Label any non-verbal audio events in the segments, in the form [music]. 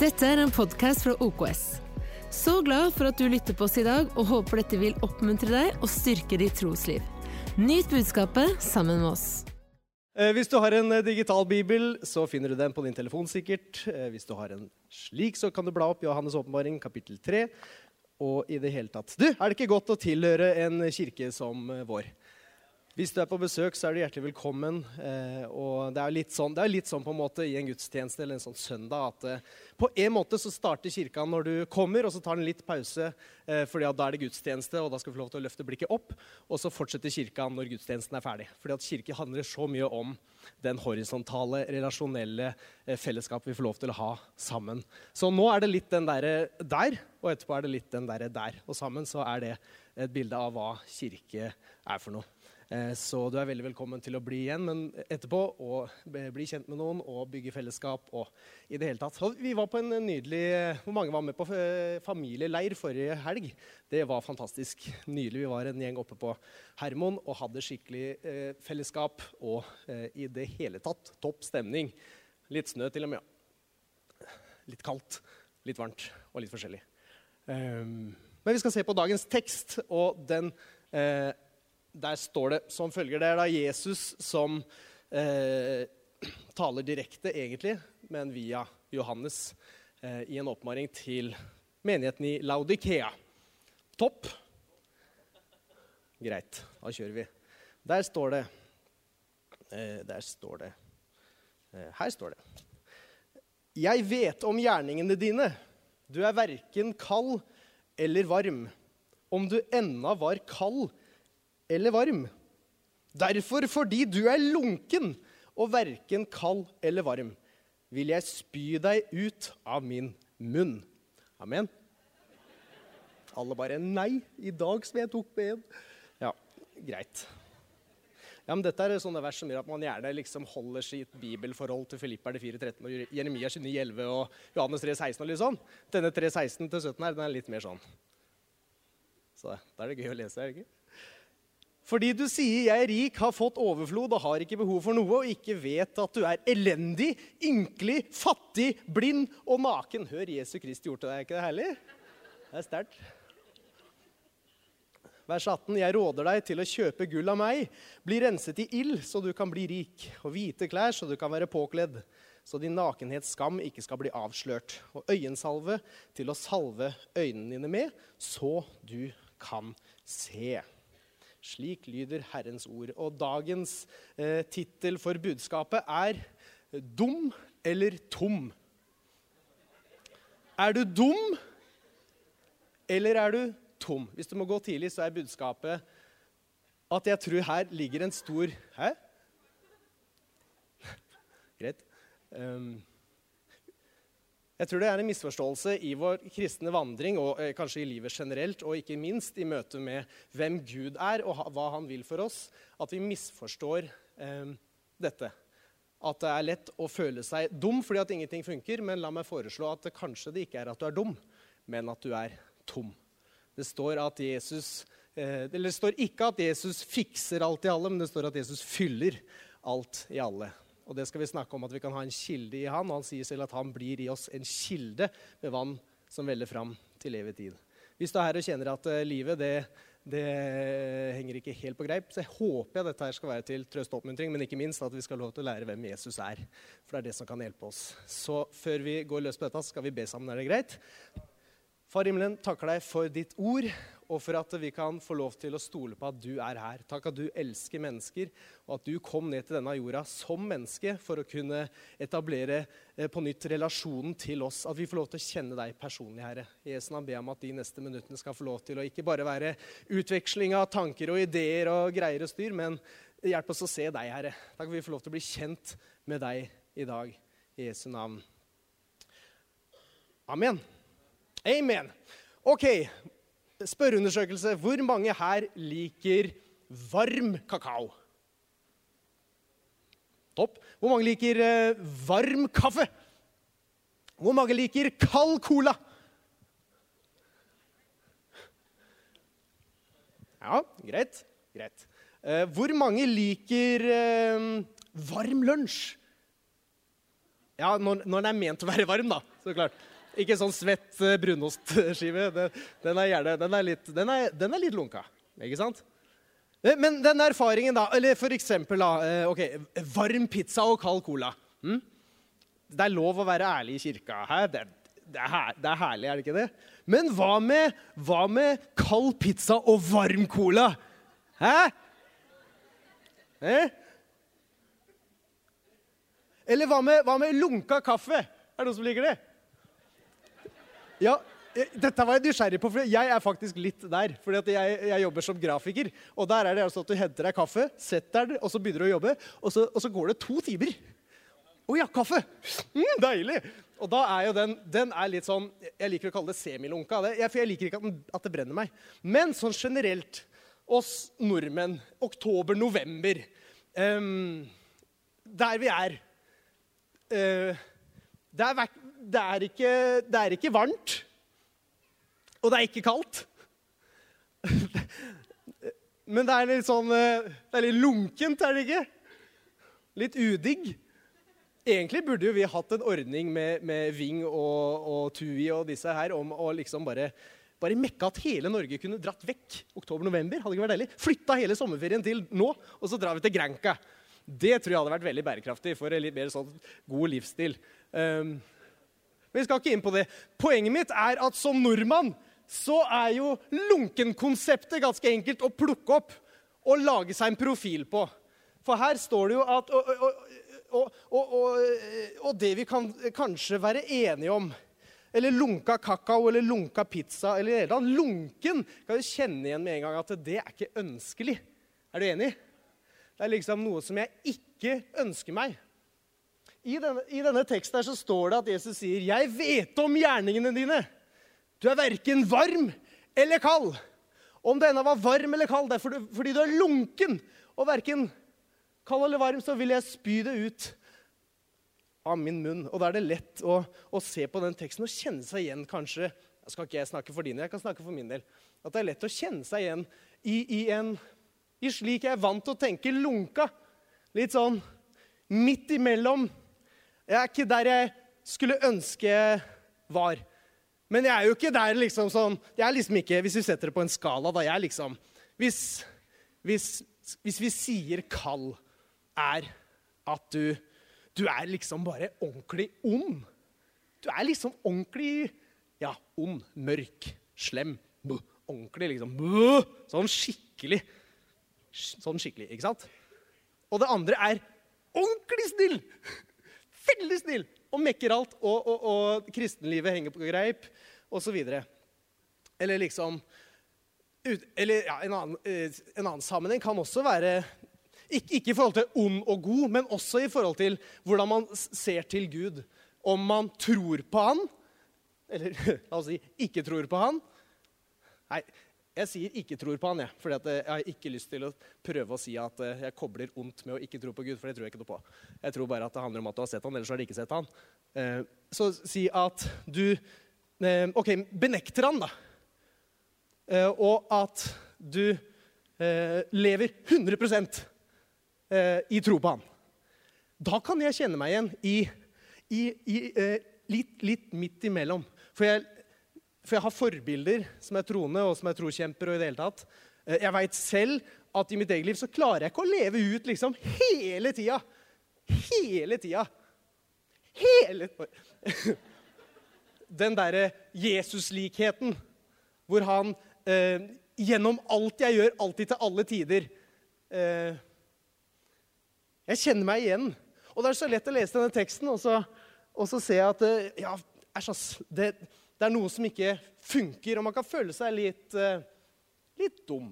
Dette er en podkast fra OKS. Så glad for at du lytter på oss i dag, og håper dette vil oppmuntre deg og styrke ditt trosliv. Nyt budskapet sammen med oss. Eh, Hvis du har en eh, digital bibel, så finner du den på din telefon sikkert. Eh, Hvis du har en slik, så kan du bla opp Johannes' åpenbaring, kapittel 3. Og i det hele tatt. Du, er det ikke godt å tilhøre en kirke som vår? Hvis du er på besøk, så er du hjertelig velkommen. Eh, og det er litt sånn, det er litt sånn på en måte i en gudstjeneste eller en sånn søndag at eh, på en måte så starter kirka når du kommer, og så tar den litt pause, eh, at da er det gudstjeneste, og da skal du få lov til å løfte blikket opp. Og så fortsetter kirka når gudstjenesten er ferdig. Fordi at kirke handler så mye om den horisontale, relasjonelle eh, fellesskap vi får lov til å ha sammen. Så nå er det litt den derre der, og etterpå er det litt den derre der. Og sammen så er det et bilde av hva kirke er for noe. Eh, Så du er veldig velkommen til å bli igjen men etterpå og bli kjent med noen og bygge fellesskap. og i det hele tatt. Så vi var på en nydelig, Hvor mange var med på eh, familieleir forrige helg? Det var fantastisk nydelig. Vi var en gjeng oppe på Hermon og hadde skikkelig eh, fellesskap. Og i det hele tatt topp stemning. Litt snø til og med. ja. Litt kaldt, litt varmt og litt forskjellig. Ehm, men vi skal se på dagens tekst, og den der står det som følger. Det er da Jesus som eh, [clears throat] taler direkte, egentlig, men via Johannes eh, i en oppmaring til menigheten i Laudikea. Topp? Greit, da kjører vi. Der står det eh, Der står det eh, Her står det. Jeg vet om gjerningene dine. Du er verken kald eller varm. Om du ennå var kald eller varm. Derfor, fordi du er lunken og verken kald eller varm, vil jeg spy deg ut av min munn. Amen. Alle bare nei. I dag som jeg tok med en. Ja, greit. Ja, men Dette er sånne vers som gjør at man gjerne liksom holder sitt bibelforhold til Filipperne 4.13 og Jeremia 29.11 og Johannes 3.16 og litt sånn. Denne 3.16 til 17 her, den er litt mer sånn. Så da er det gøy å lese, er det ikke? Fordi du sier 'jeg er rik, har fått overflod og har ikke behov for noe', og ikke vet at du er elendig, ynkelig, fattig, blind og naken. Hør Jesu Kristi ord til deg, er ikke det herlig? Det er sterkt. Vers 18. Jeg råder deg til å kjøpe gull av meg. Bli renset i ild, så du kan bli rik, og hvite klær, så du kan være påkledd, så din nakenhets skam ikke skal bli avslørt, og øyensalve til å salve øynene dine med, så du kan se. Slik lyder Herrens ord. Og dagens eh, tittel for budskapet er 'Dum eller tom'? Er du dum, eller er du tom? Hvis du må gå tidlig, så er budskapet at jeg tror her ligger en stor Hæ? [laughs] Greit. Um, jeg tror det er en misforståelse i vår kristne vandring og eh, kanskje i livet generelt, og ikke minst i møte med hvem Gud er og ha, hva han vil for oss, at vi misforstår eh, dette. At det er lett å føle seg dum fordi at ingenting funker, men la meg foreslå at det kanskje det ikke er at du er dum, men at du er tom. Det står, at Jesus, eh, det står ikke at Jesus fikser alt i alle, men det står at Jesus fyller alt i alle. Og det skal vi snakke om at vi kan ha en kilde i han, og han sier selv at han blir i oss en kilde med vann som veller fram til evig tid. Hvis du er her og kjenner at eh, livet det, det henger ikke helt på greip, så håper jeg dette her skal være til trøst og oppmuntring, men ikke minst at vi skal ha lov til å lære hvem Jesus er. For det er det som kan hjelpe oss. Så før vi går løs på dette, skal vi be sammen. Er det greit? Far himmelen, takker deg for ditt ord, og for at vi kan få lov til å stole på at du er her. Takk at du elsker mennesker, og at du kom ned til denne jorda som menneske for å kunne etablere eh, på nytt relasjonen til oss. At vi får lov til å kjenne deg personlig, Herre. Jesu navn ber om at de neste minuttene skal få lov til å ikke bare være utveksling av tanker og ideer og greier og styr, men hjelp oss å se deg, Herre. Takk at vi får lov til å bli kjent med deg i dag. I Jesu navn. Amen. Amen. Ok, spørreundersøkelse. Hvor mange her liker varm kakao? Topp. Hvor mange liker eh, varm kaffe? Hvor mange liker kald cola? Ja, greit. greit. Eh, hvor mange liker eh, varm lunsj? Ja, når, når den er ment å være varm, da. Så klart. Ikke sånn svett eh, brunostskive. Den, den, er gjerne, den, er litt, den, er, den er litt lunka. Ikke sant? Eh, Men den erfaringen, da Eller for eksempel, da. eh, ok, Varm pizza og kald cola. Hm? Det er lov å være ærlig i kirka. Hæ? Det, det, er, her- det er herlig, er det ikke det? Men hva med, hva med kald pizza og varm cola? Hæ? Eh? Eller hva med, hva med lunka kaffe? Er det noen som liker det? Ja, eh, dette var jeg nysgjerrig på, for jeg er faktisk litt der. fordi at jeg, jeg jobber som grafiker. Og der er det altså at du henter deg kaffe, setter den, og så begynner du å jobbe. Og så, og så går det to timer. Å ja, kaffe! Mm, deilig! Og da er jo den den er litt sånn Jeg liker å kalle det semilunka. For jeg liker ikke at, den, at det brenner meg. Men sånn generelt, oss nordmenn, oktober-november um, Der vi er uh, det, er, vek- det, er ikke, det er ikke varmt. Og det er ikke kaldt. [laughs] Men det er litt sånn eh, Det er litt lunkent, er det ikke? Litt udigg. Egentlig burde jo vi hatt en ordning med, med Ving og, og Tui og disse her om å liksom bare bare mekka at hele Norge kunne dratt vekk oktober-november. hadde ikke vært deilig. Flytta hele sommerferien til nå, og så drar vi til Granca. Det tror jeg hadde vært veldig bærekraftig for en litt mer sånn god livsstil. Um, vi skal ikke inn på det. Poenget mitt er at som nordmann så er jo lunkenkonseptet ganske enkelt å plukke opp og lage seg en profil på. For her står det jo at Og, og, og, og, det vi kan kanskje være enige om Eller lunka kakao eller lunka pizza eller noe tatt Lunken kan jo kjenne igjen med en gang at det er ikke ønskelig. Er du enig? Det er liksom noe som jeg ikke ønsker meg. I denne, I denne teksten her så står det at Jesus sier, 'Jeg vet om gjerningene dine.' Du er verken varm eller kald. Om denne var varm eller kald, det er fordi, fordi du er lunken. Og verken kald eller varm, så vil jeg spy det ut av min munn. Og da er det lett å, å se på den teksten og kjenne seg igjen, kanskje Jeg skal ikke jeg snakke for din jeg kan snakke for min del. At det er lett å kjenne seg igjen i, i en i slik jeg er vant til å tenke lunka. Litt sånn midt imellom. Jeg er ikke der jeg skulle ønske var. Men jeg er jo ikke der liksom sånn Jeg er liksom ikke Hvis vi setter det på en skala, da jeg er liksom Hvis, hvis, hvis vi sier kall er at du Du er liksom bare ordentlig ond. Du er liksom ordentlig Ja, ond, mørk, slem. Buh, ordentlig, liksom. Buh, sånn skikkelig. Sånn skikkelig, ikke sant? Og det andre er ordentlig snill! Veldig snill! Og mekker alt. Og, og, og kristenlivet henger på greip, osv. Eller liksom ut, Eller ja, en, annen, eh, en annen sammenheng kan også være ikke, ikke i forhold til ond og god, men også i forhold til hvordan man ser til Gud. Om man tror på Han, eller [laughs] la oss si ikke tror på Han. Nei, jeg sier ikke tror på Han, jeg. For jeg har ikke lyst til å prøve å si at eh, jeg kobler ondt med å ikke tro på Gud, for det tror jeg ikke noe på. Jeg tror bare at det handler om at du har sett Han, ellers har du ikke sett Han. Eh, Så si at du eh, OK, benekter Han, da. Eh, Og at du eh, lever 100 eh, i tro på Han. Da kan jeg kjenne meg igjen i, i, i eh, litt, litt midt imellom. For jeg, for jeg har forbilder som er troende, og som er trokjemper. og i det hele tatt. Eh, Jeg veit selv at i mitt eget liv så klarer jeg ikke å leve ut liksom hele tida. Hele tida. Hele [laughs] Den derre Jesuslikheten hvor han eh, gjennom alt jeg gjør, alltid til alle tider eh, Jeg kjenner meg igjen. Og det er så lett å lese denne teksten, og så, og så ser jeg at eh, ja, æsj, ass, det er noe som ikke funker, og man kan føle seg litt, eh, litt dum.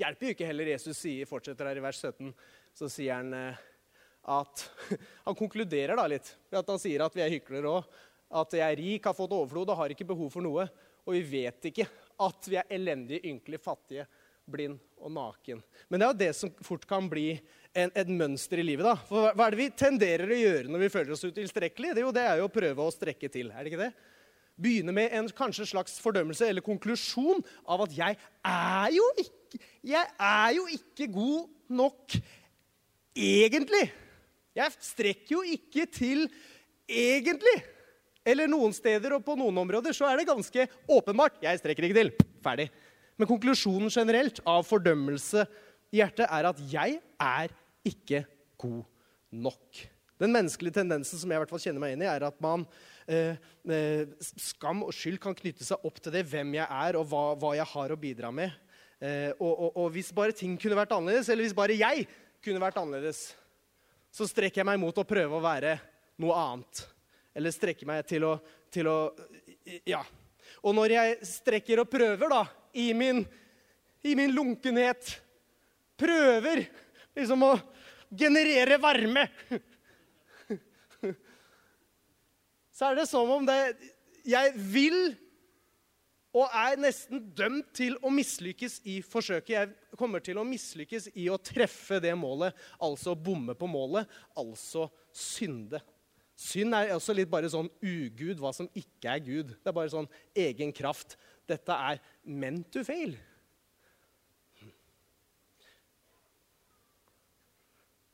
Hjelper jo ikke heller Jesus sier, fortsetter her i vers 17, så sier han eh, at [laughs] Han konkluderer da litt. at Han sier at vi er hyklere òg. At jeg er rik, har fått overflod og har ikke behov for noe. Og vi vet ikke at vi er elendige, ynkelige, fattige, blind og naken. Men det er jo det som fort kan bli en, et mønster i livet. da. For hva- er det vi tenderer å gjøre når vi føler oss utilstrekkelige? Det, det er jo å prøve å strekke til. er det ikke det? Begynne med en kanskje slags fordømmelse eller konklusjon av at jeg er jo ikke, jeg er jo ikke god nok egentlig. Jeg strekker jo ikke til egentlig. Eller noen steder og på noen områder så er det ganske åpenbart. Jeg strekker ikke til. Ferdig. Men konklusjonen generelt av fordømmelse i hjertet er at jeg er ikke god nok. Den menneskelige tendensen som jeg i hvert fall kjenner meg inn i, er at man eh, eh, Skam og skyld kan knytte seg opp til det, hvem jeg er, og hva, hva jeg har å bidra med. Eh, og, og, og, hvis bare ting kunne vært annerledes, eller hvis bare jeg kunne vært annerledes, så strekker jeg meg mot å prøve å være noe annet. Eller strekker meg til å, til å Ja. Og når jeg strekker og prøver, da, i min, i min lunkenhet Prøver liksom å generere varme så er det som om det Jeg vil og er nesten dømt til å mislykkes i forsøket. Jeg kommer til å mislykkes i å treffe det målet, altså bomme på målet, altså synde. Synd er også litt bare sånn ugud, hva som ikke er Gud. Det er bare sånn egen kraft. Dette er meant to fail.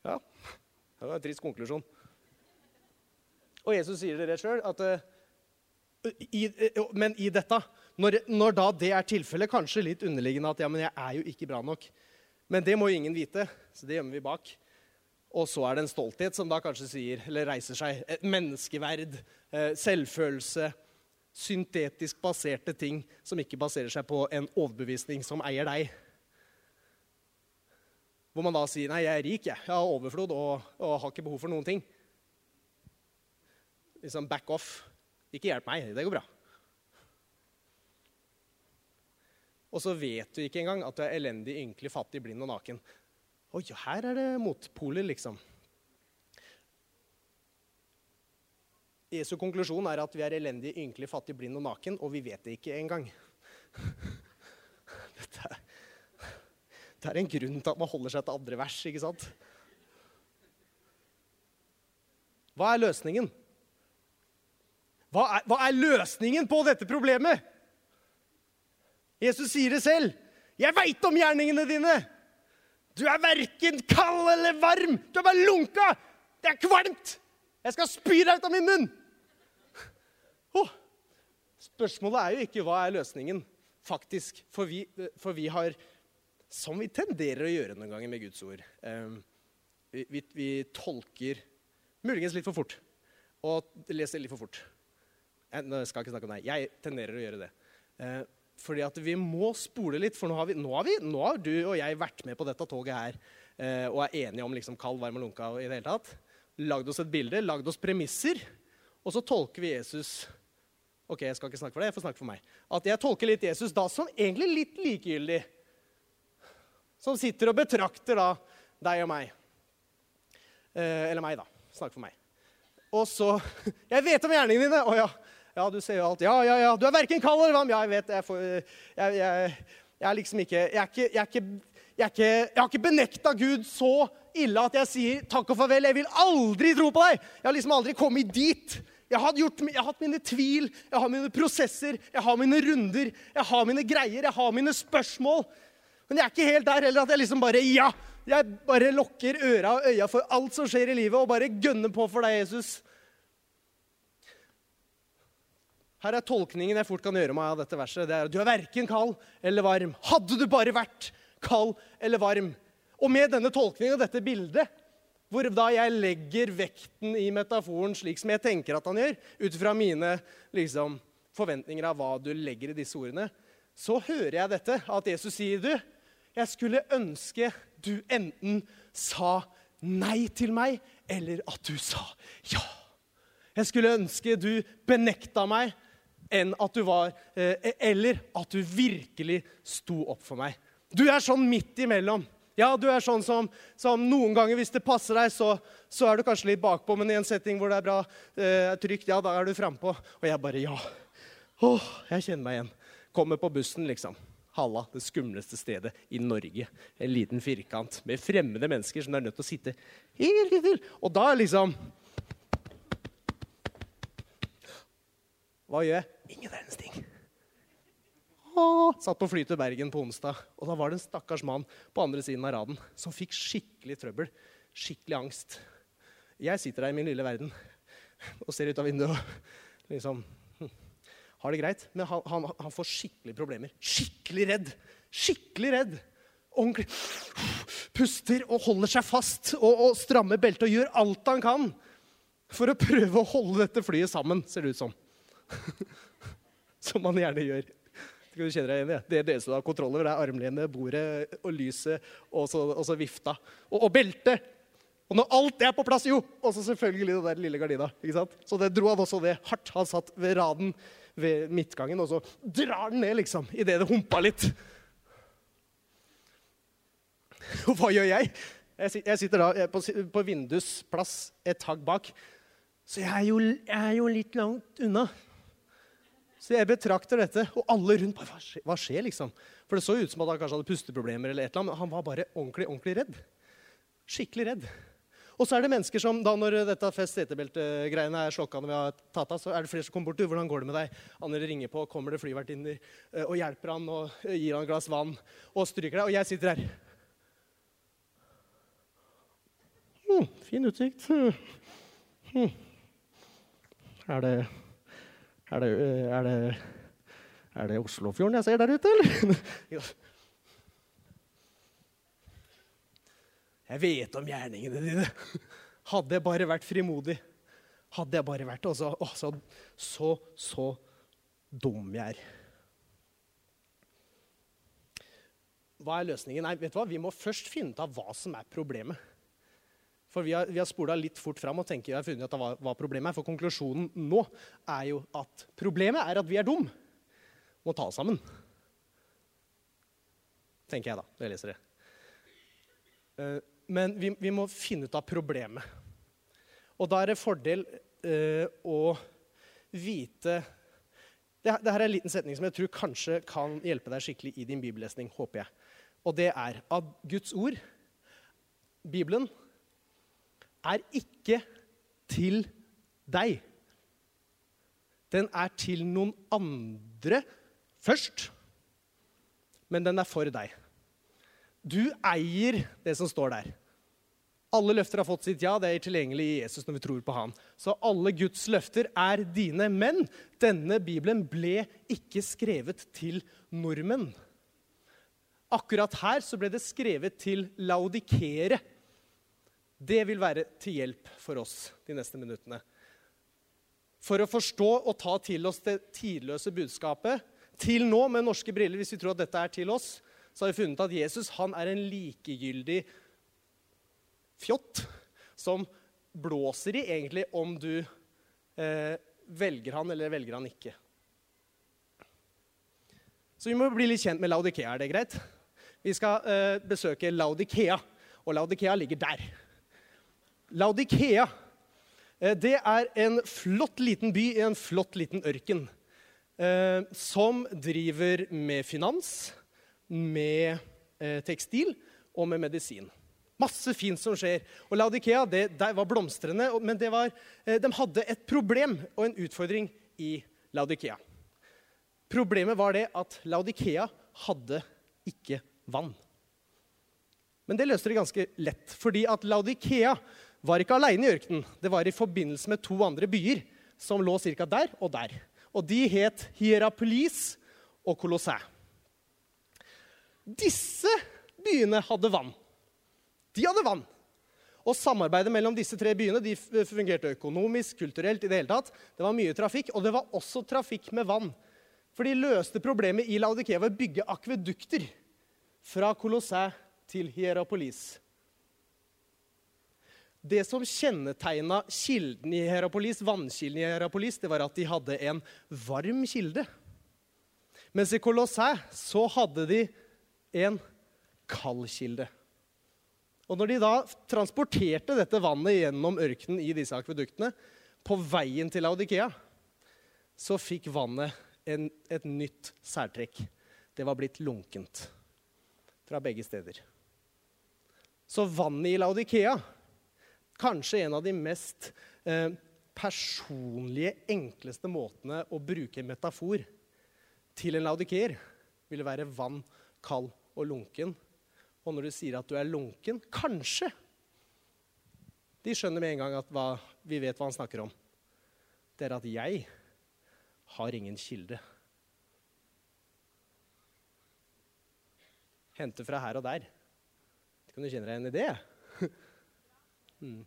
Ja, det var en trist konklusjon. Og Jesus sier det rett sjøl. at i, men i dette, når, når, da det er tilfellet, kanskje litt underliggende at ja, men jeg er jo ikke bra nok. Men det må jo ingen vite, så det gjemmer vi bak. Og så er det en stolthet som da kanskje sier, eller reiser seg. Et menneskeverd, uh, selvfølelse, syntetisk baserte ting som ikke baserer seg på en overbevisning som eier deg. Hvor man da sier nei, jeg er rik, jeg. Jeg har overflod og, og har ikke behov for noen ting liksom back off. Ikke hjelp meg. Det går bra. Og så vet du ikke engang at du er elendig, ynkelig, fattig, blind og naken. Oi, her er det motpoler, liksom. Jesu konklusjon er at vi er elendige, ynkelige, fattig, blind og naken, og vi vet det ikke engang. [laughs] Dette er, det er en grunn til at man holder seg til andre vers, ikke sant? Hva er løsningen? Hva er, hva er løsningen på dette problemet? Jesus sier det selv. 'Jeg veit om gjerningene dine.' Du er verken kald eller varm. Du er bare lunka. Det er kvalmt. Jeg skal spy deg ut av min munn. Oh. Spørsmålet er jo ikke hva er løsningen, faktisk. For vi, for vi, har, som vi tenderer å gjøre noen ganger med Guds ord um, vi, vi, vi, tolker muligens litt for fort og leser litt for fort. Jeg skal ikke snakke om deg. Jeg tenderer å gjøre det. Eh, fordi at vi må spole litt, for nå har, vi, nå, har vi, nå har, du og jeg vært med på dette toget her eh, og er enige om liksom kald, varm og lunka i det hele tatt. Lagd oss et bilde, lagd oss premisser, og så tolker vi Jesus Ok, jeg skal ikke snakke for deg, jeg får snakke for meg. At jeg tolker litt Jesus da som egentlig litt likegyldig. Som sitter og betrakter da deg og meg. Eh, eller meg, da. Snakker for meg. Og så [laughs] Jeg vet om gjerningene dine! Å ja. Ja, du ser jo alt. Ja, ja, ja. Du er verken kald eller varm. Ja, jeg vet. Jeg, jeg, jeg, jeg, er liksom ikke Jeg, er ikke, jeg, er ikke, jeg, ikke, jeg har ikke benekta Gud så ille at jeg sier takk og farvel. Jeg vil aldri tro på deg. Jeg har liksom aldri kommet dit. Jeg har, gjort, jeg har hatt mine tvil, jeg har mine prosesser, jeg har mine runder, jeg har mine greier, jeg har mine spørsmål. Men jeg er ikke helt der heller at jeg liksom bare Ja! Jeg bare lukker øra og øya for alt som skjer i livet, og bare gønner på for deg, Jesus. Her er tolkningen jeg fort kan gjøre meg av dette verset. Det er at Du er verken kald eller varm. Hadde du bare vært kald eller varm. Og med denne tolkningen og dette bildet, hvor da jeg legger vekten i metaforen slik som jeg tenker at han gjør, ut fra mine liksom, forventninger av hva du legger i disse ordene, så hører jeg dette, at Jesus sier du, jeg skulle ønske du enten sa nei til meg, eller at du sa ja. Jeg skulle ønske du benekta meg, enn at du var eh, Eller at du virkelig sto opp for meg. Du er sånn midt imellom. Ja, du er sånn som, som noen ganger, hvis det passer deg, så, så, er du kanskje litt bakpå, men i en setting hvor det er bra, eh, trygt, ja, da er du frampå. Og jeg bare Ja. Åh, jeg kjenner meg igjen. Kommer på bussen, liksom. Halla, det skumleste stedet i Norge. En liten firkant med fremmede mennesker som er nødt til å sitte helt til. Og da liksom Hva gjør jeg? Ingen verdens ting. Satt på fly til Bergen på onsdag, og da var det en stakkars mann på andre siden av raden som fikk skikkelig trøbbel. Skikkelig angst. Jeg sitter der i min lille verden og ser ut av vinduet og liksom hm, har det greit. Men han, han, han får skikkelig problemer. Skikkelig redd. Skikkelig redd. Ordentlig puster og holder seg fast og, og strammer beltet og gjør alt han kan for å prøve å holde dette flyet sammen, ser det ut som. [laughs] som man gjerne gjør. Du kjenne deg igjen i det. Det som har kontroll over, det er armlenet, bordet og lyset og så, og så vifta. Og, og beltet! Og når alt det er på plass, jo! Og så selvfølgelig den der lille gardina. ikke sant? Så det dro han også det hardt. Han satt ved raden ved midtgangen, og så drar den ned, liksom, idet det humpa litt. Og [laughs] hva gjør jeg? Jeg sitter da på, vindusplass et tak bak. Så jeg er, jo, jeg er jo litt langt unna. Så jeg betrakter dette, og alle rundt bare hva skjer, hva skjer, liksom? For det så ut som at han kanskje hadde pusteproblemer, eller et eller annet, men han var bare ordentlig, ordentlig redd. Skikkelig redd. Og så er det mennesker som, da når dette fest setebelte-greiene er slokka, når vi har tatt av, så er det flere som kommer bort. 'Hvordan går det med deg?' Andre ringer på, kommer det flyvertinner eh, og hjelper han og eh, gir han et glass vann og stryker deg. Og jeg sitter her. Hmm, fin utsikt. Hmm. Er det er det, er det, er det Oslofjorden jeg ser der ute, eller? [laughs] Jeg vet om gjerningene dine. Hadde jeg bare vært frimodig. Hadde jeg bare vært også, også, så, så, så dum jeg er. Hva er løsningen? Nei, vet du hva? Vi må først finne ut av hva som er problemet. For Vi har, vi har spola litt fort fram og tenker, har funnet ut hva, hva problemet er. For konklusjonen nå er jo at problemet er at vi er dum. Må ta oss sammen. Tenker jeg, da, når jeg leser det. Uh, men vi, vi, må finne ut av problemet. Og da er det fordel uh, å vite det, det, her er en liten setning som jeg tror kanskje kan hjelpe deg skikkelig i din bibellesning. håper jeg. Og det er at Guds ord, Bibelen, er ikke til deg. Den er til noen andre først, men den er for deg. Du eier det som står der. Alle løfter har fått sitt ja. Det er tilgjengelig i Jesus når vi tror på han. Så alle Guds løfter er dine. Men denne Bibelen ble ikke skrevet til nordmenn. Akkurat her så ble det skrevet til laudikere. Det vil være til hjelp for oss de neste minuttene. For å forstå og ta til oss det tidløse budskapet til nå med norske briller, hvis vi tror at dette er til oss, så har vi funnet at Jesus han er en likegyldig fjott som blåser i egentlig om du eh, velger han eller velger han ikke. Så vi må bli litt kjent med Laudikea. Er det greit? Vi skal eh, besøke Laudikea, og Laudikea ligger der. Laudikea eh, det er en flott liten by i en flott liten ørken. Eh, som driver med finans, med eh, tekstil og med medisin. Masse fint som skjer. Og Laudikea det, det var blomstrende, men var, de hadde et problem og en utfordring i Laudikea. Problemet var det at Laudikea hadde ikke vann. Men det løste de ganske lett, fordi at Laudikea var ikke aleine i ørkenen. Det var i forbindelse med to andre byer som lå ca. der og der. Og de het Hierapolis og Colossae. Disse byene hadde vann. De hadde vann. Og samarbeidet mellom disse tre byene de fungerte økonomisk, kulturelt i det hele tatt. Det var mye trafikk, og det var også trafikk med vann. For de løste problemet i Laudikea ved å bygge akvedukter fra Colossae til Hierapolis. Det som kjennetegna kilden i Herapolis, vannkilden i Herapolis, det var at de hadde en varm kilde. Mens i Colossae så hadde de en kald kilde. Og når de da transporterte dette vannet gjennom ørkenen i disse akveduktene, på veien til Laudikea, så fikk vannet en, et nytt særtrekk. Det var blitt lunkent fra begge steder. Så vannet i Laudikea Kanskje en av de mest eh, personlige, enkleste måtene å bruke en metafor til en laudikeer ville være vann, kald og lunken. Og når du sier at du er lunken Kanskje de skjønner med en gang at hva, vi vet hva han snakker om. Det er at jeg har ingen kilde. Hente fra her og der. Kan du kjenne deg igjen i det? Mm.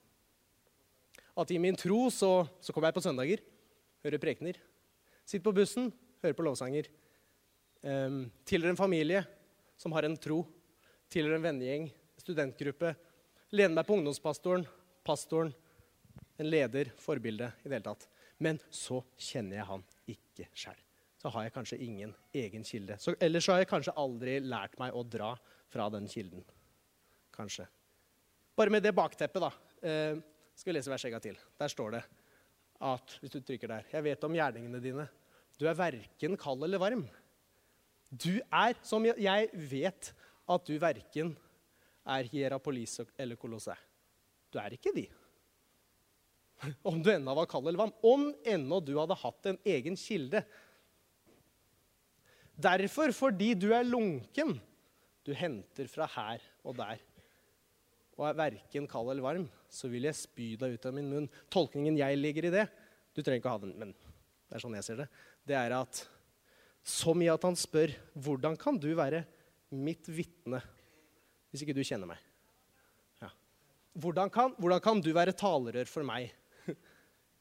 At i min tro så, så kommer jeg på søndager, hører prekener. Sitter på bussen, hører på lovsanger. Um, tilhører en familie som har en tro. Tilhører en vennegjeng, studentgruppe. Lener meg på ungdomspastoren, pastoren, en leder, forbilde i det hele tatt. Men så kjenner jeg han ikke sjøl så har jeg kanskje ingen egen kilde. Så, ellers så har jeg kanskje aldri lært meg å dra fra den kilden. Kanskje. Bare med det bakteppet, da. Eh, skal vi lese vers en til. Der står det at hvis du trykker der Jeg vet om gjerningene dine. Du er verken kald eller varm. Du er, som jeg vet at du verken er Hierapolis eller Kolosse. Du er ikke de. [laughs] Om du ennå var kald eller varm. Om ennå du hadde hatt en egen kilde Derfor, fordi du er lunken, du henter fra her og der, og er verken kald eller varm, så vil jeg spy deg ut av min munn. Tolkningen jeg ligger i det Du trenger ikke ha den, men det er sånn jeg ser det. Det er at som i at han spør hvordan kan du være mitt vitne hvis ikke du kjenner meg? Ja. Hvordan, kan, hvordan kan du være talerør for meg [laughs]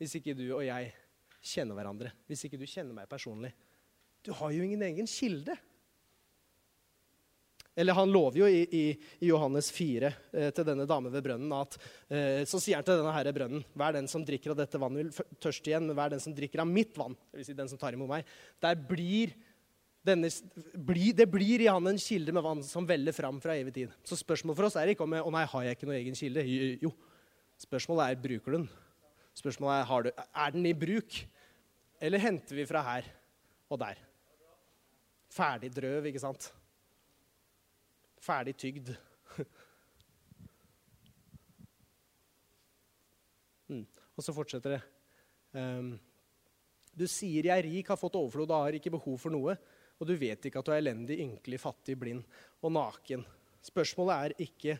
hvis ikke du og jeg kjenner hverandre? Hvis ikke du kjenner meg personlig? Du har jo ingen egen kilde. Eller han lover jo i, i, i Johannes 4 eh, til denne dame ved brønnen at eh, Så sier han til denne herre brønnen Hver den som drikker av dette vannet, vil tørste igjen. Men hver den som drikker av mitt vann, vil si den som tar imot meg, der blir denne, bli, det blir i han en kilde med vann som veller fram fra evig tid. Så spørsmålet for oss er ikke om å nei, har jeg ikke noen egen kilde. Jo. Spørsmålet er bruker du den. Spørsmålet er du, er den i bruk. Eller henter vi fra her og der? Ferdig drøv, ikke sant? Ferdig tygd. [laughs] mm. Og så fortsetter det. Um, du sier 'jeg er rik, har fått overflod og har ikke behov for noe', og du vet ikke at du er elendig, ynkelig, fattig, blind og naken. Spørsmålet er ikke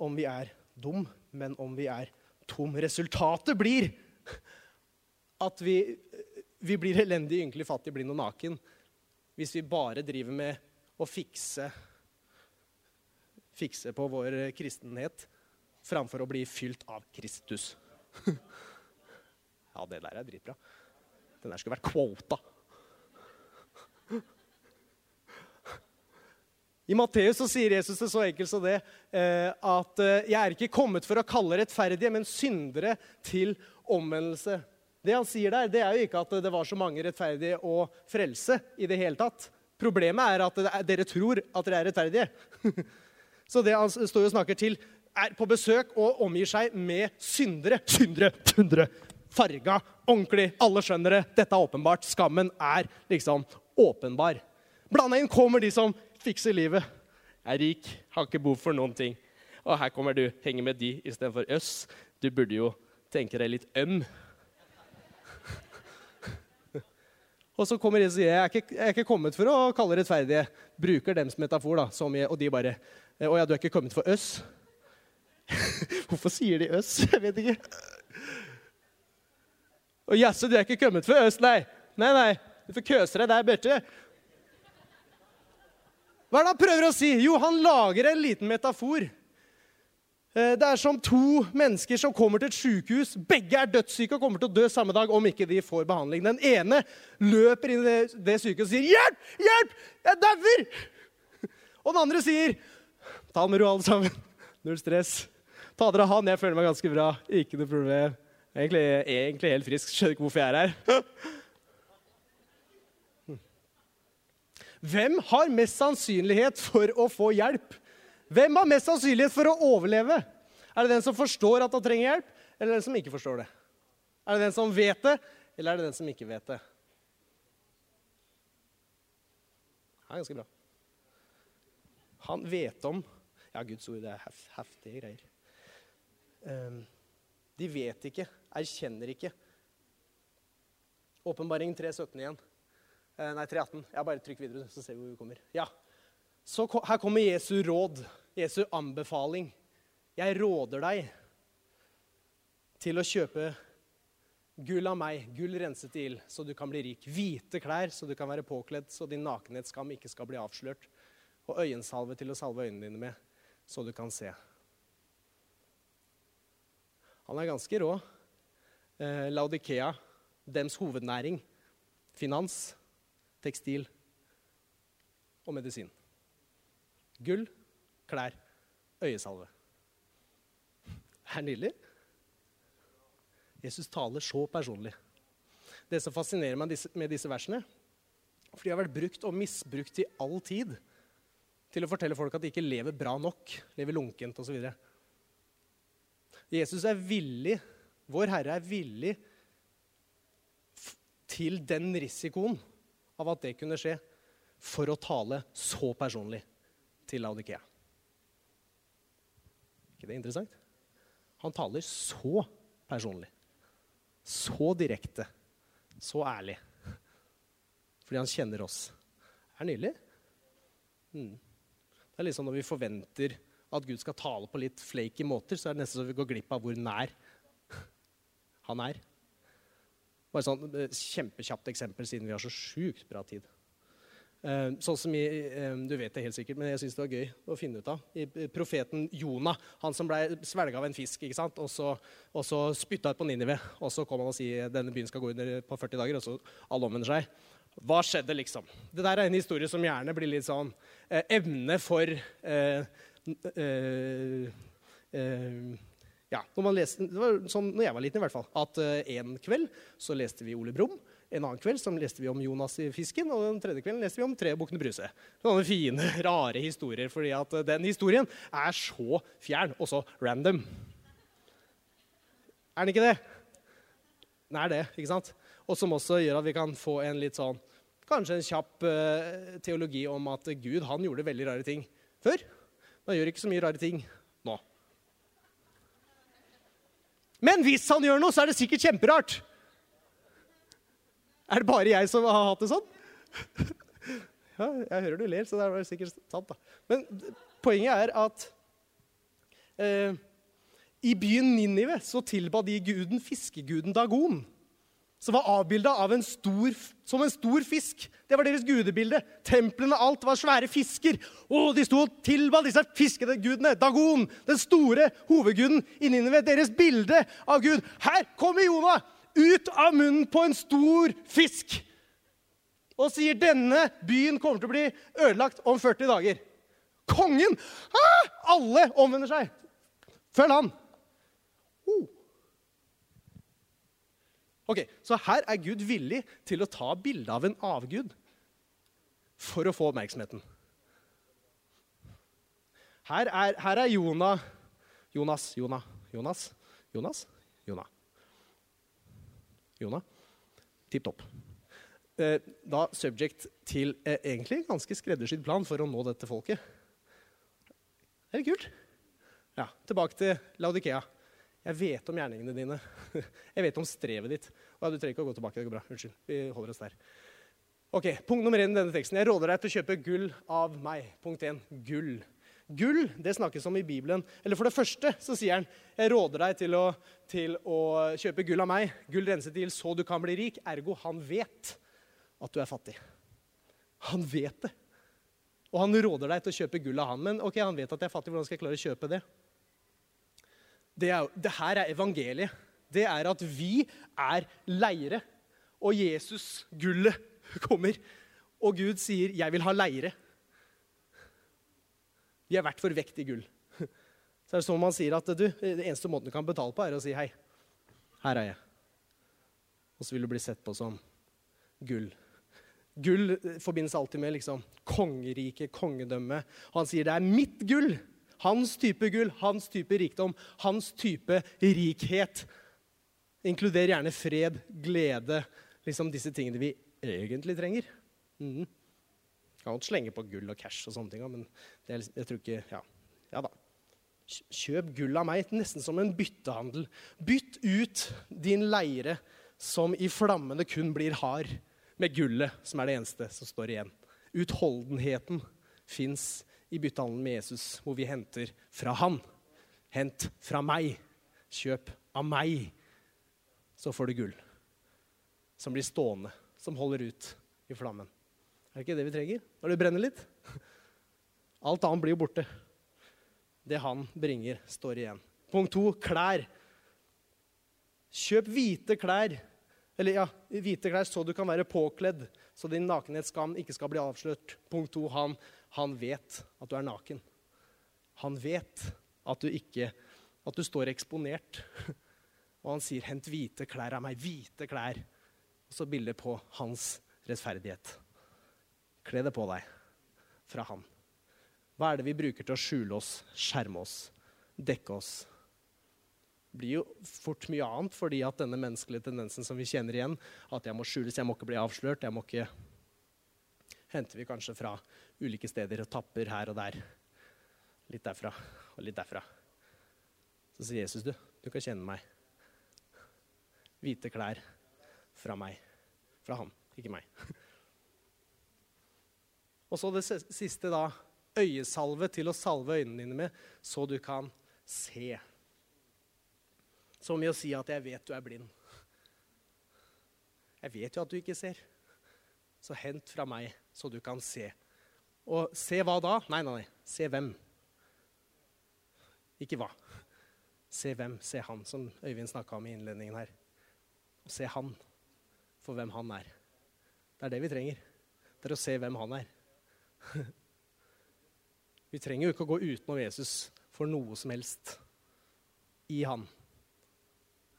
om vi er dum, men om vi er tom. Resultatet blir at vi, vi blir elendig, ynkelig, fattig, blind og naken hvis vi bare driver med å fikse, fikse på vår kristenhet framfor å bli fylt av Kristus. [laughs] ja, det der er dritbra. Den der skulle vært kvota. I Matteus så sier Jesus det så enkelt som det eh, at eh, 'jeg er ikke kommet for å kalle rettferdige, men syndere til omvendelse'. Det han sier der, det er jo ikke at det var så mange rettferdige å frelse. i det hele tatt. Problemet er at dere tror at dere er rettferdige. [laughs] Så det han står og snakker til, er på besøk og omgir seg med syndere. Syndere, syndere, farga, ordentlig. Alle skjønner det. Dette er åpenbart. Skammen er liksom åpenbar. Blanda inn kommer de som fikser livet. Jeg Er rik, har ikke behov for noen ting. Og her kommer du, henger med de istedenfor oss. Du burde jo tenke deg litt øm. [laughs] Og så kommer de og sier jeg er, ikke, jeg er ikke kommet for å kalle rettferdige. Bruker dems metafor. da, som jeg, Og de bare Å ja, du er ikke kommet for øss? [laughs] Hvorfor sier de øss? [laughs] Jeg vet ikke. Å jaså, du er ikke kommet for oss? Nei. Nei, nei. Du får køse deg der borte. Hva er det han prøver å si? Jo, han lager en liten metafor. Eh, det er som to mennesker som kommer til et sykehus. Begge er dødssyke og kommer til å dø samme dag om ikke de får behandling. Den ene løper inn i det sykehuset og sier 'Hjelp! Hjelp! Jeg dauer!' Og den andre sier 'Ta det med ro, alle sammen. Null stress. Ta dere av han. Jeg føler meg ganske bra. Ikke noe problem. Egentlig, egentlig helt frisk. Skjønner ikke hvorfor jeg er her. Hvem har mest sannsynlighet for å få hjelp? Hvem har mest sannsynlighet for å overleve? Er det den som forstår at han trenger hjelp, eller den som ikke forstår det? Er det den som vet det, eller er det den som ikke vet det? Det er ganske bra. Han vet om Ja, Guds ord, det er hef, heftige greier. Um, de vet ikke, erkjenner ikke. Åpenbaring 3.17 igjen. Uh, nei, 3.18. Jeg bare trykk videre, så ser vi hvor vi kommer. Ja. Så her kommer Jesu råd Jesu anbefaling. Jeg råder deg. til å kjøpe gull av meg, gull renset i ild, så du kan bli rik. Hvite klær, så du kan være påkledd, så din nakenhetsskam ikke skal bli avslørt. Og øyensalve til å salve øynene dine med, så du kan se. Han er ganske rå. Eh, Laudikea, dems hovednæring, finans, tekstil og medisin. Gull, klær, øyesalve. [laughs] Det er nydelig. Jesus taler så personlig. Det som fascinerer meg med disse versene, for de har vært brukt og misbrukt i all tid til å fortelle folk at de ikke lever bra nok, lever lunkent osv. Jesus er villig, vår Herre er villig til den risikoen av at det kunne skje, for å tale så personlig til Laudikea. ikke det interessant? Han taler så personlig. Så direkte. Så ærlig. Fordi han kjenner oss. Det er nydelig. Mm. Det er liksom når vi forventer at Gud skal tale på litt flaky måter, så er det nesten så vi går glipp av hvor nær han er. Bare sånn eh, Kjempekjapt eksempel, siden vi har så sjukt bra tid. Uh, sånn som i, uh, Du vet det helt sikkert, men jeg syns det var gøy å finne ut av. I, profeten Jonah, han som ble svelga av en fisk ikke sant? og så, og så spytta ut på Ninive. Og så kom han og sier denne byen skal gå under på 40 dager, og så alle omvender seg. Hva skjedde, liksom? Det der er en historie som gjerne blir litt sånn evne for ja, når, man leste, det var sånn når jeg var liten, i hvert fall, at en kveld så leste vi Ole Brumm. En annen kveld så leste vi om Jonas i fisken, og den tredje kvelden leste vi om Tre bukkene Bruse. Sånne fine, [laughs] rare historier, fordi at eh, den historien er så fjern og så random. Er den ikke det? Den er det, ikke sant? Og som også gjør at vi kan få en litt sånn Kanskje en kjapp uh, teologi om at Gud han gjorde veldig rare ting før. Men han gjør ikke så mye rare ting nå. Men hvis han gjør noe, så er det sikkert kjemperart. Er det bare jeg som har hatt det sånn? [laughs] Ja, jeg hører du ler, så det er sikkert sant. da. Men poenget er at eh, i byen Ninive så tilba de guden fiskeguden Dagon. Som var avbilda som en stor fisk. Det var deres gudebilde. Templene alt var svære fisker. Og de sto og tilba disse fiskegudene. Dagon, den store hovedguden i Ninive. Deres bilde av Gud. Her kommer Jonah! ut av munnen på en stor fisk og sier denne byen kommer til å bli ødelagt om 40 dager. Kongen! Ah! Alle omvender seg. Følg han. Oh. Ok, Så her er Gud villig til å ta bilde av en avgud for å få oppmerksomheten. Her er, her er Jonah Jonas, Jonah, Jonas, Jonas, Jonah. Jonah? Tipp topp. Eh, da subject til eh, egentlig ganske skreddersydd plan for å nå dette folket. Er det kult? Ja, Tilbake til Laudikea. Jeg vet om gjerningene dine. [laughs] Jeg vet om strevet ditt. Ja, Du trenger ikke å gå tilbake. det går bra. Unnskyld. Vi holder oss der. Ok, Punkt nummer én i denne teksten. Jeg råder deg til å kjøpe gull av meg. Punkt én. Gull. Gull det snakkes om i Bibelen. Eller For det første så sier han jeg råder deg til å, til å kjøpe gull av meg. Gull renset til så du kan bli rik. Ergo han vet at du er fattig. Han vet det. Og han råder deg til å kjøpe gull av han. Men ok, han vet at jeg er fattig. Hvordan skal jeg klare å kjøpe det? Det, er, det her er evangeliet. Det er at vi er leire. Og Jesus, gullet, [laughs] kommer. Og Gud sier 'jeg vil ha leire'. Vi er verdt for vekt i gull. [laughs] Så er det sånn man sier at du, det eneste måten du kan betale på, er å si hei. Her er jeg. Og så vil du bli sett på som gull. Gull forbindes alltid med liksom, kongerike, kongedømme. Han sier det er mitt gull. Hans type gull, hans type rikdom, hans type rikhet. Inkluder gjerne fred, glede, liksom disse tingene vi egentlig trenger. Mm. Kan godt slenge på gull og cash og sånne ting, men er, jeg tror ikke ja. ja da. Kjøp gull av meg, nesten som en byttehandel. Bytt ut din leire, som i flammene kun blir hard, med gullet, som er det eneste som står igjen. Utholdenheten fins i byttehandelen med Jesus, hvor vi henter fra han. Hent fra meg. Kjøp av meg, så får du gull. Som blir stående, som holder ut i flammen. Er det ikke det vi trenger når det brenner litt? [laughs] Alt annet blir jo borte. Det han bringer, står igjen. Punkt to klær. Kjøp hvite klær. Eller ja, hvite klær så du kan være påkledd, så din nakenhetsskam ikke skal bli avslørt. Punkt to han, han vet at du er naken. Han vet at du ikke At du står eksponert. Og han sier, 'Hent hvite klær av meg.' Hvite klær. Og så bilder på hans rettferdighet. Kle det på deg fra han. Hva er det vi bruker til å skjule oss, skjerme oss, dekke oss? Det blir jo fort mye annet fordi at denne menneskelige tendensen som vi kjenner igjen, at jeg må skjules, jeg må ikke bli avslørt, jeg må ikke Henter vi kanskje fra ulike steder og tapper her og der. Litt derfra og litt derfra. Så sier Jesus, du, du kan kjenne meg. Hvite klær fra meg. Fra han, ikke meg. Og så det siste, da. Øyesalve til å salve øynene dine med, så du kan se. Som i å si at 'jeg vet du er blind'. Jeg vet jo at du ikke ser. Så hent fra meg, så du kan se. Og se hva da? Nei, nei, nei. Se hvem. Ikke hva. Se hvem. Se han, som Øyvind snakka om i innledningen her. Og se han for hvem han er. Det er det vi trenger. Det er å se hvem han er. [laughs] Vi trenger jo ikke å gå utenom Jesus for noe som helst. I han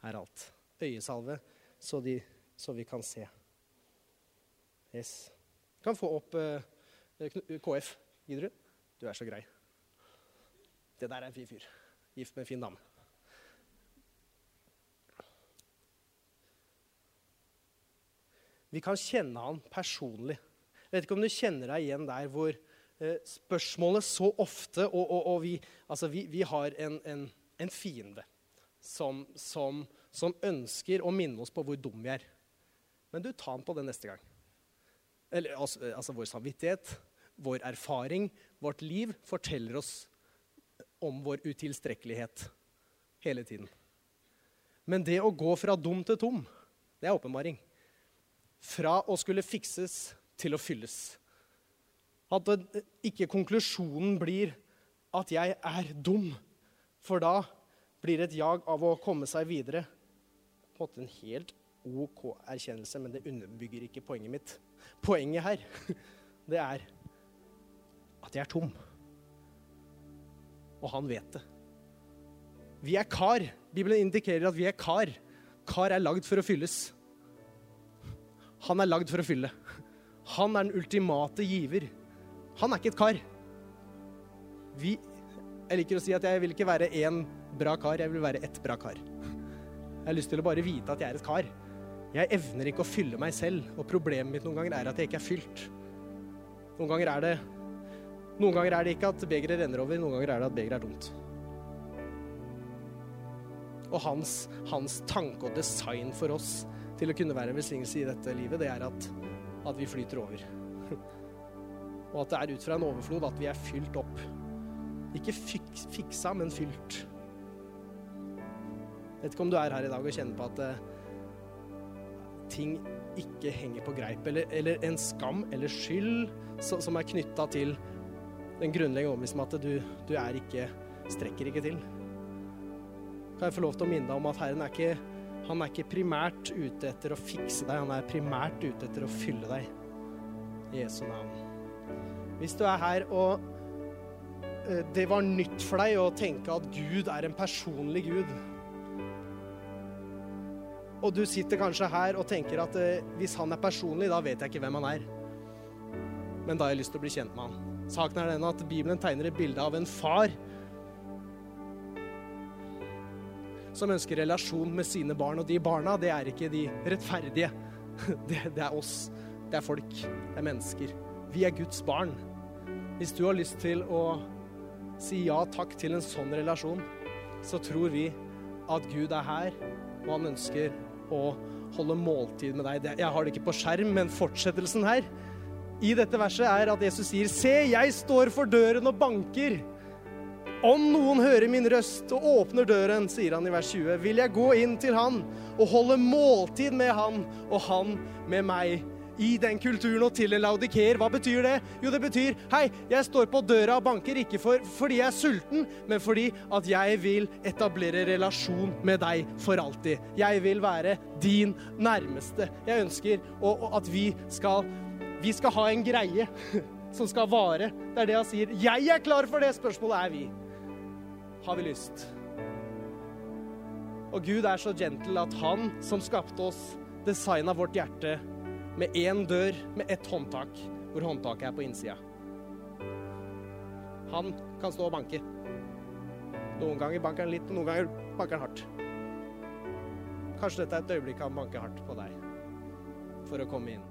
er alt. Øyesalve, så, de, så vi kan se. Yes. Du kan få opp uh, KF. Gidder du? Du er så grei. Det der er en fin fyr. Gift med en fin dame. Vi kan kjenne han personlig. Jeg vet ikke om du kjenner deg igjen der hvor eh, spørsmålet så ofte Og, og, og vi, altså vi, vi, har en, en, en fiende som, som, som, ønsker å minne oss på hvor dum vi er. Men du, ta han på det neste gang. Eller, altså, altså vår samvittighet, vår erfaring, vårt liv forteller oss om vår utilstrekkelighet hele tiden. Men det å gå fra dum til tom, det er åpenbaring. Fra å skulle fikses til å fylles. At ikke konklusjonen blir at jeg er dum, for da blir det et jag av å komme seg videre. På en helt OK erkjennelse, men det underbygger ikke poenget mitt. Poenget her, [laughs] det er at jeg er tom. Og han vet det. Vi er kar. Bibelen indikerer at vi er kar. Kar er lagd for å fylles. Han er lagd for å fylle. Han er den ultimate giver. Han er ikke et kar. Vi, jeg liker å si at jeg vil ikke være én bra kar, jeg vil være ett bra kar. Jeg har lyst til å bare vite at jeg er et kar. Jeg evner ikke å fylle meg selv, og problemet mitt noen ganger er at jeg ikke er fylt. Noen ganger er det, noen ganger er det ikke at begeret renner over, noen ganger er det at begeret er tomt. Og hans, hans tanke og design for oss til å kunne være en velsignelse i dette livet, det er at at vi flyter over. Og at det er ut fra en overflod at vi er fylt opp. Ikke fiksa, men fylt. Jeg vet ikke om du er her i dag og kjenner på at uh, ting ikke henger på greip, eller, eller en skam eller skyld så, som er knytta til den grunnleggende overbevisningen at du, du er ikke strekker ikke til. Kan jeg få lov til å minne deg om at Herren er ikke han er ikke primært ute etter å fikse deg, han er primært ute etter å fylle deg. I Jesu navn. Hvis du er her og eh, det var nytt for deg å tenke at Gud er en personlig Gud Og du sitter kanskje her og tenker at eh, hvis han er personlig, da vet jeg ikke hvem han er. Men da har jeg lyst til å bli kjent med han. Saken er den at Bibelen tegner et bilde av en far som ønsker relasjon med sine barn. Og de barna, det er ikke de rettferdige. [laughs] Det, det, er oss. Det er folk. Det er mennesker. Vi er Guds barn. Hvis du har lyst til å si ja takk til en sånn relasjon, så tror vi at Gud er her, og han ønsker å holde måltid med deg. Jeg har det ikke på skjerm, men fortsettelsen her i dette verset er at Jesus sier, Se, jeg står for døren og banker. Om noen hører min røst og åpner døren, sier han i vers 20, vil jeg gå inn til han og holde måltid med han og han med meg i den kulturen og til en laudikeer. Hva betyr det? Jo, det betyr hei, jeg står på døra og banker ikke for, fordi jeg er sulten, men fordi at jeg vil etablere relasjon med deg for alltid. Jeg vil være din nærmeste. Jeg ønsker og, og at vi skal, vi skal ha en greie [laughs] som skal vare. Det er det han sier. Jeg er klar for det. Spørsmålet er vi. Har vi lyst? Og Gud er så gentle at han som skapte oss, designa vårt hjerte med én dør med ett håndtak, hvor håndtaket er på innsida. Han kan stå og banke. Noen ganger banker han litt, og noen ganger banker han hardt. Kanskje dette er et øyeblikk han banker hardt på deg for å komme inn.